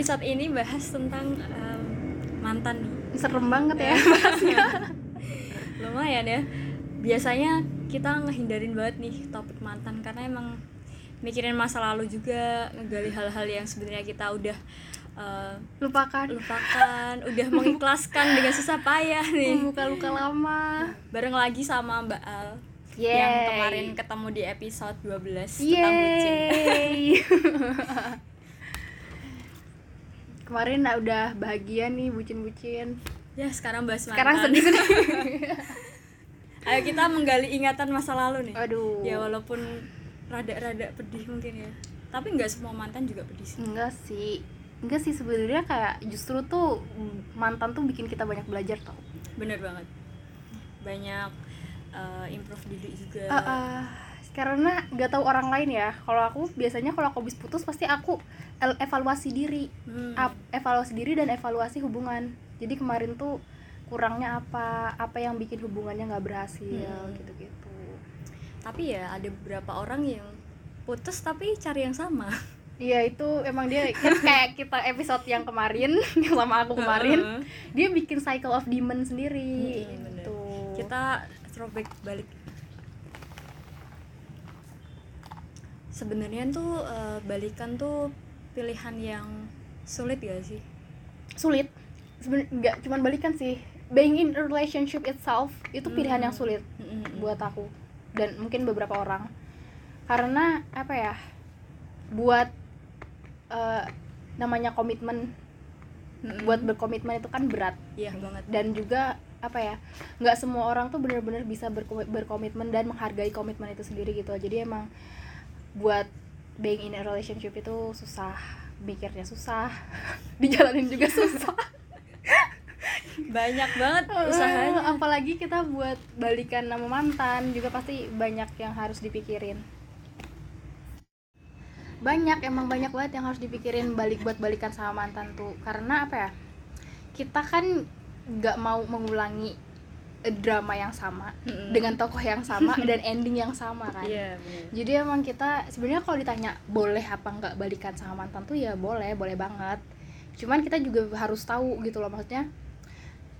episode ini bahas tentang um, mantan nih. Serem banget ya. Lumayan ya. Biasanya kita ngehindarin banget nih topik mantan karena emang mikirin masa lalu juga ngegali hal-hal yang sebenarnya kita udah uh, lupakan. lupakan udah mengikhlaskan dengan susah payah nih. Membuka luka lama. Bareng lagi sama Mbak Al Yeay. yang kemarin ketemu di episode 12 tentang bucin. Yeay. kemarin udah bahagia nih bucin-bucin. Ya sekarang bahas mantan. Sekarang sedih-sedih ayo kita menggali ingatan masa lalu nih. Aduh. Ya walaupun rada-rada pedih mungkin ya. Tapi nggak semua mantan juga pedih sih. Enggak sih. Enggak sih sebenarnya kayak justru tuh mantan tuh bikin kita banyak belajar tau. Bener banget. Banyak uh, improve diri juga. Uh, uh, karena nggak tahu orang lain ya. Kalau aku biasanya kalau aku habis putus pasti aku evaluasi diri. Hmm. Evaluasi diri dan evaluasi hubungan. Jadi kemarin tuh kurangnya apa apa yang bikin hubungannya nggak berhasil Hmm. gitu-gitu. Tapi ya ada beberapa orang yang putus tapi cari yang sama. Iya itu emang dia kan kayak kita episode yang kemarin yang sama aku kemarin dia bikin cycle of demon sendiri Hmm, bener. gitu kita throwback balik. Sebenarnya tuh eh, balikan tuh pilihan yang sulit gak sih? Sulit. Nggak cuman balikan sih. Being in a relationship itself itu pilihan Hmm. yang sulit Mm-mm. buat aku dan mungkin beberapa orang. Karena apa ya buat eh, namanya komitmen Mm-mm. buat berkomitmen itu kan berat. Iya banget. Dan juga apa ya nggak semua orang tuh benar-benar bisa berko- berkomitmen dan menghargai komitmen itu sendiri gitu. Jadi emang buat being in a relationship itu susah mikirnya susah dijalanin juga susah. Banyak banget usahanya. apalagi kita buat balikan nama mantan juga pasti banyak yang harus dipikirin. Banyak emang banyak banget yang harus dipikirin balik buat balikan sama mantan tuh. Karena apa ya? Kita kan nggak mau mengulangi drama yang sama Mm-mm. dengan tokoh yang sama dan ending yang sama kan? Iya bener. jadi emang kita sebenarnya kalau ditanya boleh apa nggak balikan sama mantan tuh ya boleh boleh banget. Cuman kita juga harus tahu gitu loh maksudnya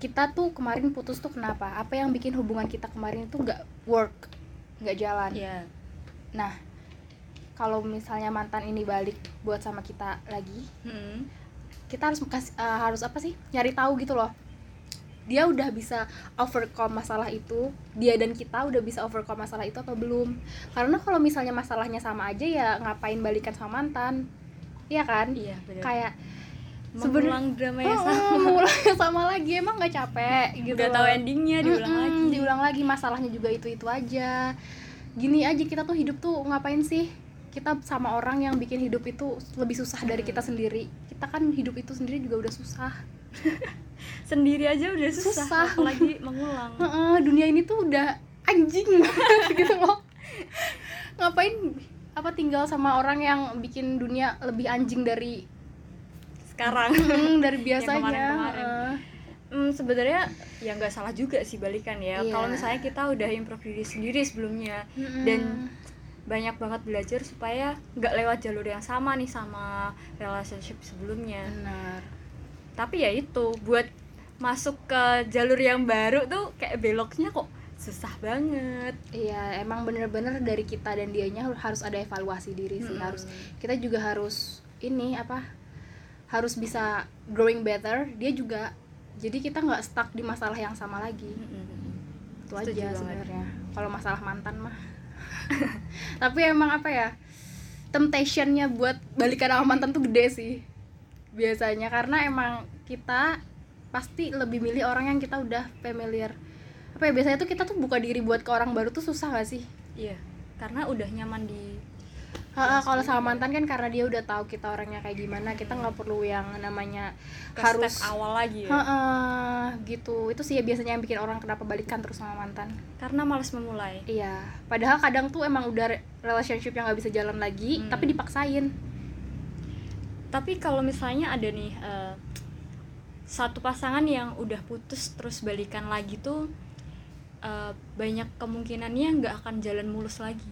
kita tuh kemarin putus tuh kenapa? Apa yang bikin hubungan kita kemarin itu nggak work nggak jalan? Iya. Nah kalau misalnya mantan ini balik buat sama kita lagi Mm-mm. kita harus kasih eh, harus apa sih? Nyari tahu gitu loh dia udah bisa overcome masalah itu? Dia dan kita udah bisa overcome masalah itu apa belum? Karena kalau misalnya masalahnya sama aja ya ngapain balikan sama mantan? Iya kan? Iya bener. Kayak mengulang drama yang Oh, sama. mengulang yang sama lagi. Emang nggak capek gitu udah tahu endingnya diulang Mm-mm, lagi. diulang lagi. Masalahnya juga itu itu aja. Gini aja kita tuh hidup tuh ngapain sih? Kita sama orang yang bikin hidup itu lebih susah dari kita sendiri. Kita kan hidup itu sendiri juga udah susah sendiri aja udah susah, Susah. apalagi mengulang Heeh, dunia ini tuh udah anjing gitu loh ngapain apa tinggal sama orang yang bikin dunia lebih anjing dari sekarang mm, dari biasanya kemarin-kemarin. Heeh. Hmm, sebenarnya ya nggak salah juga sih balikan ya. Iya. Kalau misalnya kita udah improve diri sendiri sebelumnya Mm-mm. dan banyak banget belajar supaya nggak lewat jalur yang sama nih sama relationship sebelumnya. benar Tapi ya itu buat masuk ke jalur yang baru tuh kayak beloknya kok susah banget. Iya, emang bener-bener dari kita dan dianya harus ada evaluasi diri sih. Mm-mm. Harus kita juga harus ini apa? Harus bisa growing better. Dia juga. Jadi kita nggak stuck di masalah yang sama lagi. Mm-mm. Itu Setuju aja sebenarnya. Kalau masalah mantan mah. Tapi emang apa ya? Temptationnya buat balikan sama mantan tuh gede sih. Biasanya karena emang kita pasti lebih milih orang yang kita udah familiar. Apa ya biasanya tuh kita tuh buka diri buat ke orang baru tuh susah gak sih? Iya, karena udah nyaman di Ha, kalau sama mantan kan karena dia udah tahu kita orangnya kayak gimana, kita nggak perlu yang namanya ke harus step awal lagi ya. Ha, gitu. Itu sih ya biasanya yang bikin orang kenapa balikan terus sama mantan. Karena malas memulai. Iya. Padahal kadang tuh emang udah re- relationship yang nggak bisa jalan lagi, Hmm. tapi dipaksain. tapi kalau misalnya ada nih eh, satu pasangan yang udah putus terus balikan lagi tuh eh, banyak kemungkinannya nggak akan jalan mulus lagi.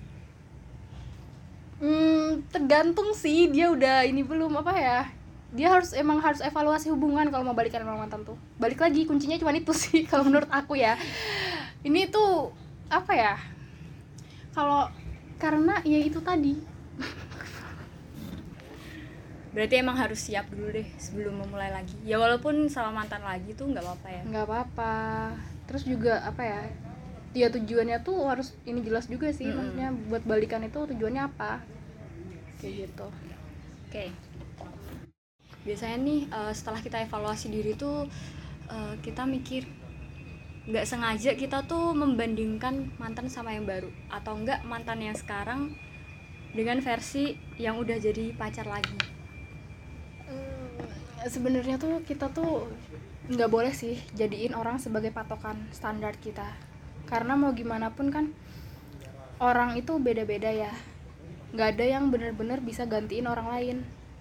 Hmm, tergantung sih dia udah ini belum apa ya? dia harus emang harus evaluasi hubungan kalau mau balikan sama mantan tuh. Balik lagi kuncinya cuma itu sih kalau menurut aku ya. Ini tuh apa ya kalau karena ya itu tadi berarti emang harus siap dulu deh sebelum memulai lagi. Ya walaupun sama mantan lagi tuh nggak apa-apa ya. Nggak apa-apa. Terus juga apa ya ya tujuannya tuh harus ini jelas juga sih Mm-mm. maksudnya buat balikan itu tujuannya apa? Kayak gitu. Oke. Biasanya nih eh, setelah kita evaluasi diri tuh eh, kita mikir nggak sengaja kita tuh membandingkan mantan sama yang baru. Atau enggak mantan yang sekarang dengan versi yang udah jadi pacar lagi sebenarnya tuh kita tuh nggak boleh sih jadiin orang sebagai patokan standar kita. Karena mau gimana pun kan orang itu beda-beda ya. Nggak ada yang bener-bener bisa gantiin orang lain.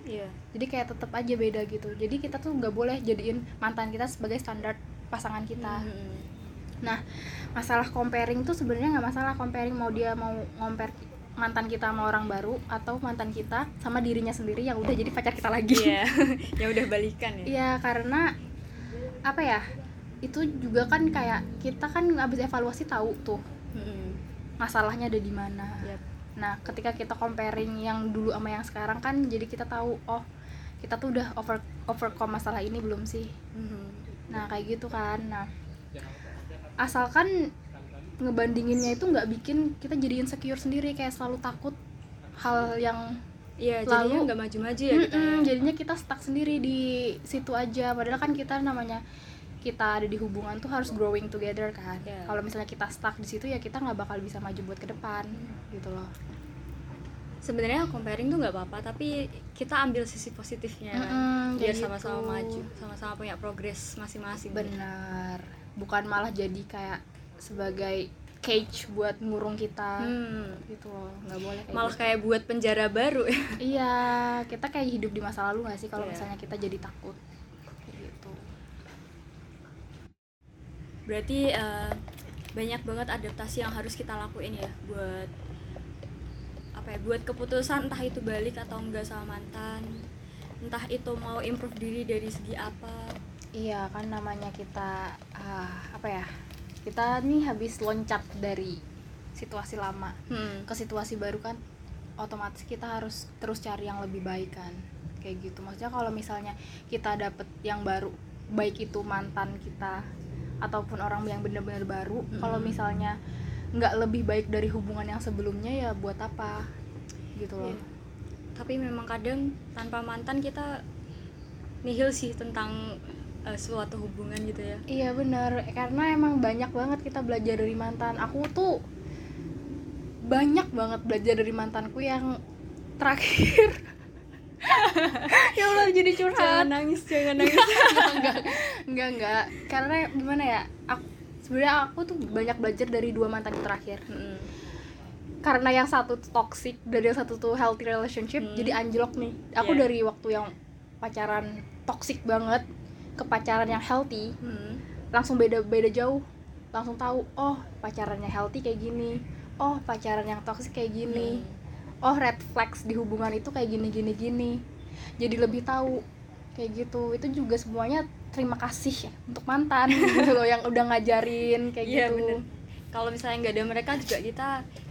Iya. Jadi kayak tetap aja beda gitu. Jadi kita tuh nggak boleh jadiin mantan kita sebagai standar pasangan kita. Mhm. nah masalah comparing tuh sebenarnya nggak masalah. Comparing mau dia mau compare mantan kita sama orang baru atau mantan kita sama dirinya sendiri yang udah jadi pacar kita lagi iya yang udah balikan ya Iya karena apa ya itu juga kan kayak kita kan habis evaluasi tahu tuh Mhm. masalahnya ada di mana. Yap. Nah ketika kita comparing yang dulu sama yang sekarang kan jadi kita tahu oh kita tuh udah over overcome masalah ini belum sih. Mhm. Nah kayak gitu kan. Nah asalkan ngebandinginnya itu nggak bikin kita jadi insecure sendiri kayak selalu takut hal yang iya Lalu- jadinya nggak maju-maju ya kita Mm-mm, ya. jadinya kita stuck sendiri di situ aja padahal kan kita namanya kita ada di hubungan tuh harus growing together kan Iya. kalau misalnya kita stuck di situ ya kita nggak bakal bisa maju buat ke depan gitu loh sebenarnya comparing tuh nggak apa-apa tapi kita ambil sisi positifnya kan. Mm-mm, biar kayak sama-sama gitu. maju sama-sama punya progres masing-masing benar bukan malah jadi kayak sebagai cage buat ngurung kita. Hmm, gitu loh. Nggak boleh kayak malah gitu. kayak buat penjara baru. Iya kita kayak hidup di masa lalu nggak sih kalau Iya. misalnya kita jadi takut? Gitu. Berarti eh, banyak banget adaptasi yang harus kita lakuin ya buat apa ya buat keputusan entah itu balik atau enggak sama mantan. Entah itu mau improve diri dari segi apa. Iya kan namanya kita ah, apa ya kita nih habis loncat dari situasi lama hmm. ke situasi baru kan otomatis kita harus terus cari yang lebih baik kan kayak gitu maksudnya kalau misalnya kita dapet yang baru baik itu mantan kita ataupun orang yang benar-benar baru Mm-mm. kalau misalnya nggak lebih baik dari hubungan yang sebelumnya ya buat apa gitu loh Iya. tapi memang kadang tanpa mantan kita nihil sih tentang eh, suatu hubungan gitu ya Iya bener, karena emang banyak banget kita belajar dari mantan. Aku tuh banyak banget belajar dari mantanku yang terakhir. ya Allah jadi jangan curhat. nangis jangan nangis enggak, enggak, enggak. Karena gimana ya? Aku sebenarnya aku tuh banyak belajar dari dua mantan terakhir. Hmm. Karena yang satu tuh toxic, dari yang satu tuh healthy relationship, Hmm. jadi anjlok nih. Aku Iya. dari waktu yang pacaran toxic banget ke pacaran yang healthy, Hmm. langsung beda beda jauh. Langsung tahu oh pacarannya healthy kayak gini. Oh pacaran yang toxic kayak gini. Oh red flags di hubungan itu kayak gini gini gini. Jadi lebih tahu kayak gitu. Itu juga semuanya terima kasih ya untuk mantan gitu loh yang udah ngajarin kayak Iya, gitu. kalau misalnya nggak ada mereka juga kita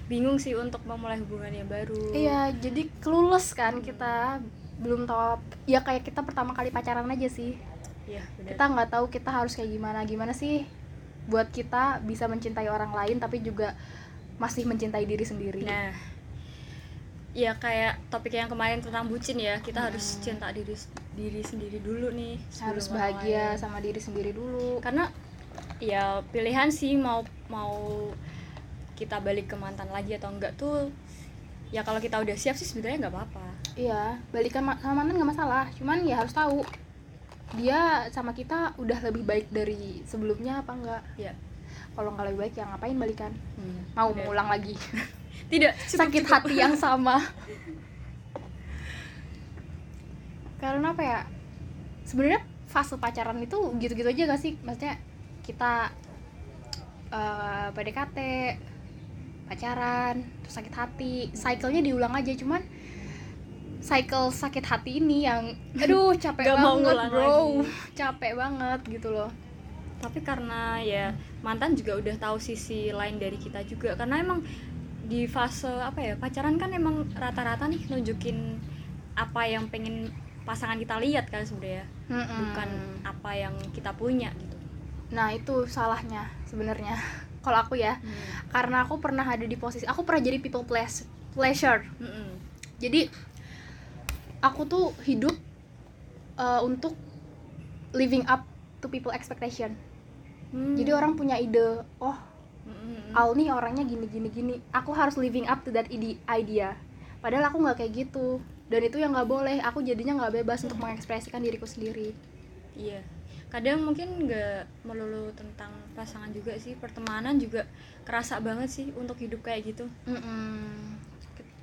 bingung sih untuk memulai hubungan yang baru. Iya jadi clueless kan kita. Belum tahu ya kayak kita pertama kali pacaran aja sih Iya, bener. kita nggak tahu kita harus kayak gimana gimana sih buat kita bisa mencintai orang lain tapi juga masih mencintai diri sendiri Nah, ya kayak topik yang kemarin tentang bucin ya, kita Hmm. harus cinta diri diri sendiri dulu nih. harus bahagia lain. sama diri sendiri dulu Karena ya pilihan sih mau mau kita balik ke mantan lagi atau enggak tuh ya kalau kita udah siap sih sebenarnya nggak apa-apa. iya balikan ma- sama mantan nggak masalah cuman ya harus tahu dia sama kita udah lebih baik dari sebelumnya apa enggak? Ya. kalau nggak lebih baik ya ngapain balikan? Hmm, mau bener. mengulang lagi. Tidak, cukup, sakit cukup. hati yang sama. Karena apa ya? Sebenarnya fase pacaran itu gitu-gitu aja gak sih? Maksudnya kita eh, PDKT pacaran terus sakit hati cycle-nya diulang aja. Cuman cycle sakit hati ini yang aduh capek Gak banget bro. lagi. capek banget gitu loh. Tapi karena ya mantan juga udah tahu sisi lain dari kita juga. Karena emang di fase apa ya pacaran kan emang rata-rata nih nunjukin apa yang pengen pasangan kita lihat kan sebenarnya. Mm-mm. bukan apa yang kita punya gitu. Nah itu salahnya sebenarnya kalau aku ya. Karena aku pernah ada di posisi aku pernah jadi people pleas- pleasure. Mm-mm. jadi aku tuh hidup uh, untuk living up to people expectation Hmm. jadi orang punya ide oh Mm-mm. Al nih orangnya gini gini gini aku harus living up to that ide idea padahal aku nggak kayak gitu dan itu yang nggak boleh aku jadinya nggak bebas untuk mengekspresikan diriku sendiri Iya, kadang mungkin nggak melulu tentang pasangan juga sih, pertemanan juga kerasa banget sih untuk hidup kayak gitu. Mm-mm.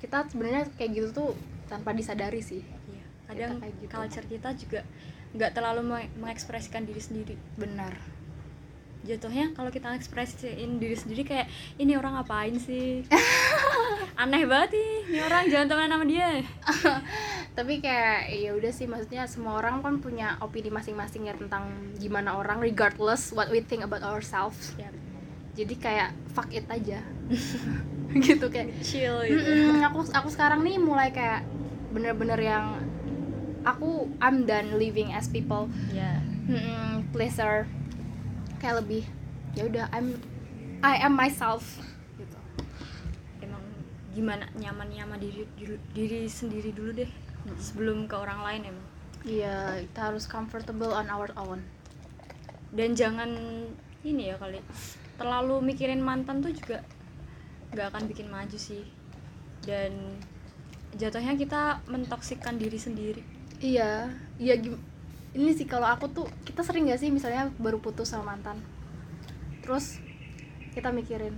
Kita sebenarnya kayak gitu tuh tanpa disadari sih Iya, kadang kayak gitu. culture kita juga nggak terlalu me- mengekspresikan diri sendiri. benar Jatuhnya kalau kita ekspresiin diri sendiri kayak ini orang ngapain sih? Aneh banget nih, ini orang jangan temenan sama dia. tapi kayak ya udah sih maksudnya semua orang kan punya opini masing-masing ya tentang gimana orang regardless what we think about ourselves Ya, jadi kayak fuck it aja gitu kayak chill gitu. "Mm-mm, aku aku sekarang nih mulai kayak bener-bener yang aku I'm done living as people. Ya, mm, pleaser kayak lebih ya udah I'm I am myself. Gitu. Emang gimana nyaman-nyaman diri, diri diri sendiri dulu deh sebelum ke orang lain emang. iya kita harus comfortable on our own. Dan jangan ini ya kali terlalu mikirin mantan tuh juga nggak akan bikin maju sih. Dan jatuhnya kita mentoksikkan diri sendiri. Iya iya ini sih kalau aku tuh kita sering gak sih misalnya baru putus sama mantan? Terus kita mikirin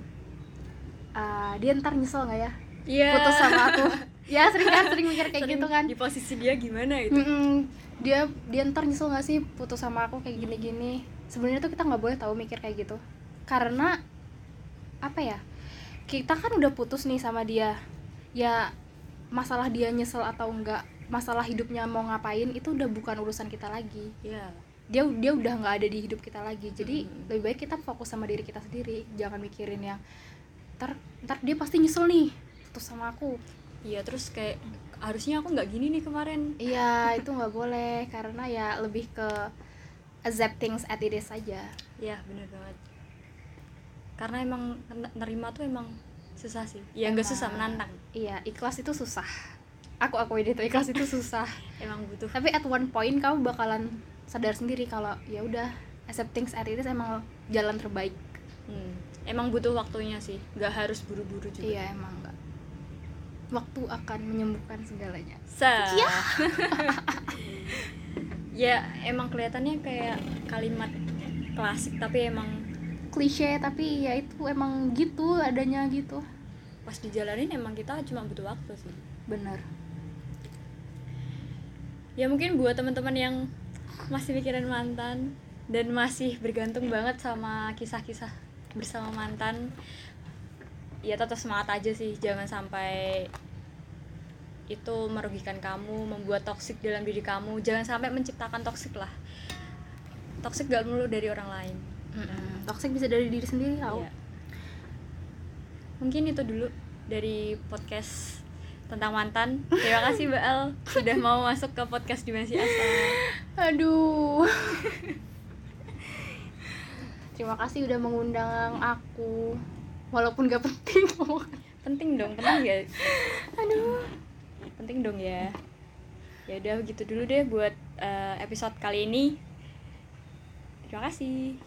"Ah, dia ntar nyesel nggak ya? Iya. putus sama aku. Ya sering kan sering mikir kayak Sering gitu kan. di posisi dia gimana gitu? Mm-mm. dia dia ntar nyesel gak sih putus sama aku kayak gini-gini? Sebenarnya tuh kita nggak boleh tahu mikir kayak gitu. Karena apa ya kita kan udah putus nih sama dia. Ya masalah dia nyesel atau enggak masalah hidupnya mau ngapain itu udah bukan urusan kita lagi. Iya. dia dia udah nggak ada di hidup kita lagi. Jadi Mm. lebih baik kita fokus sama diri kita sendiri. Jangan mikirin yang ntar ntar dia pasti nyesel nih putus sama aku. Iya terus kayak harusnya aku nggak gini nih kemarin. Iya, itu nggak boleh. Karena ya lebih ke accept things as it is aja. Iya bener banget karena emang nerima tuh emang susah sih ya nggak susah menantang Iya, ikhlas itu susah. Aku akuin itu ikhlas itu susah. emang butuh Tapi at one point kamu bakalan sadar sendiri kalau ya udah accept things as it is emang jalan terbaik. Hmm, emang butuh waktunya sih nggak harus buru-buru juga Iya, emang enggak. Waktu akan menyembuhkan segalanya. Sa. ya emang kelihatannya kayak kalimat klasik tapi emang Klise tapi ya itu emang gitu adanya gitu. pas dijalanin emang kita cuma butuh waktu sih. Bener. ya mungkin buat teman-teman yang masih mikirin mantan dan masih bergantung banget sama kisah-kisah bersama mantan ya tetap semangat aja sih. Jangan sampai itu merugikan kamu membuat toksik dalam diri kamu. Jangan sampai menciptakan toksik lah. Toksik gak melulu dari orang lain Mm-mm. Toxic bisa dari diri sendiri tau. Iya. Mungkin itu dulu dari podcast tentang mantan. Terima kasih Mbak El sudah mau masuk ke podcast Dimensi Asa. Aduh. Terima kasih udah mengundang aku. Walaupun gak penting. Penting dong, penting ya. Aduh. Penting dong ya. Ya udah begitu dulu deh buat eh, episode kali ini. Terima kasih.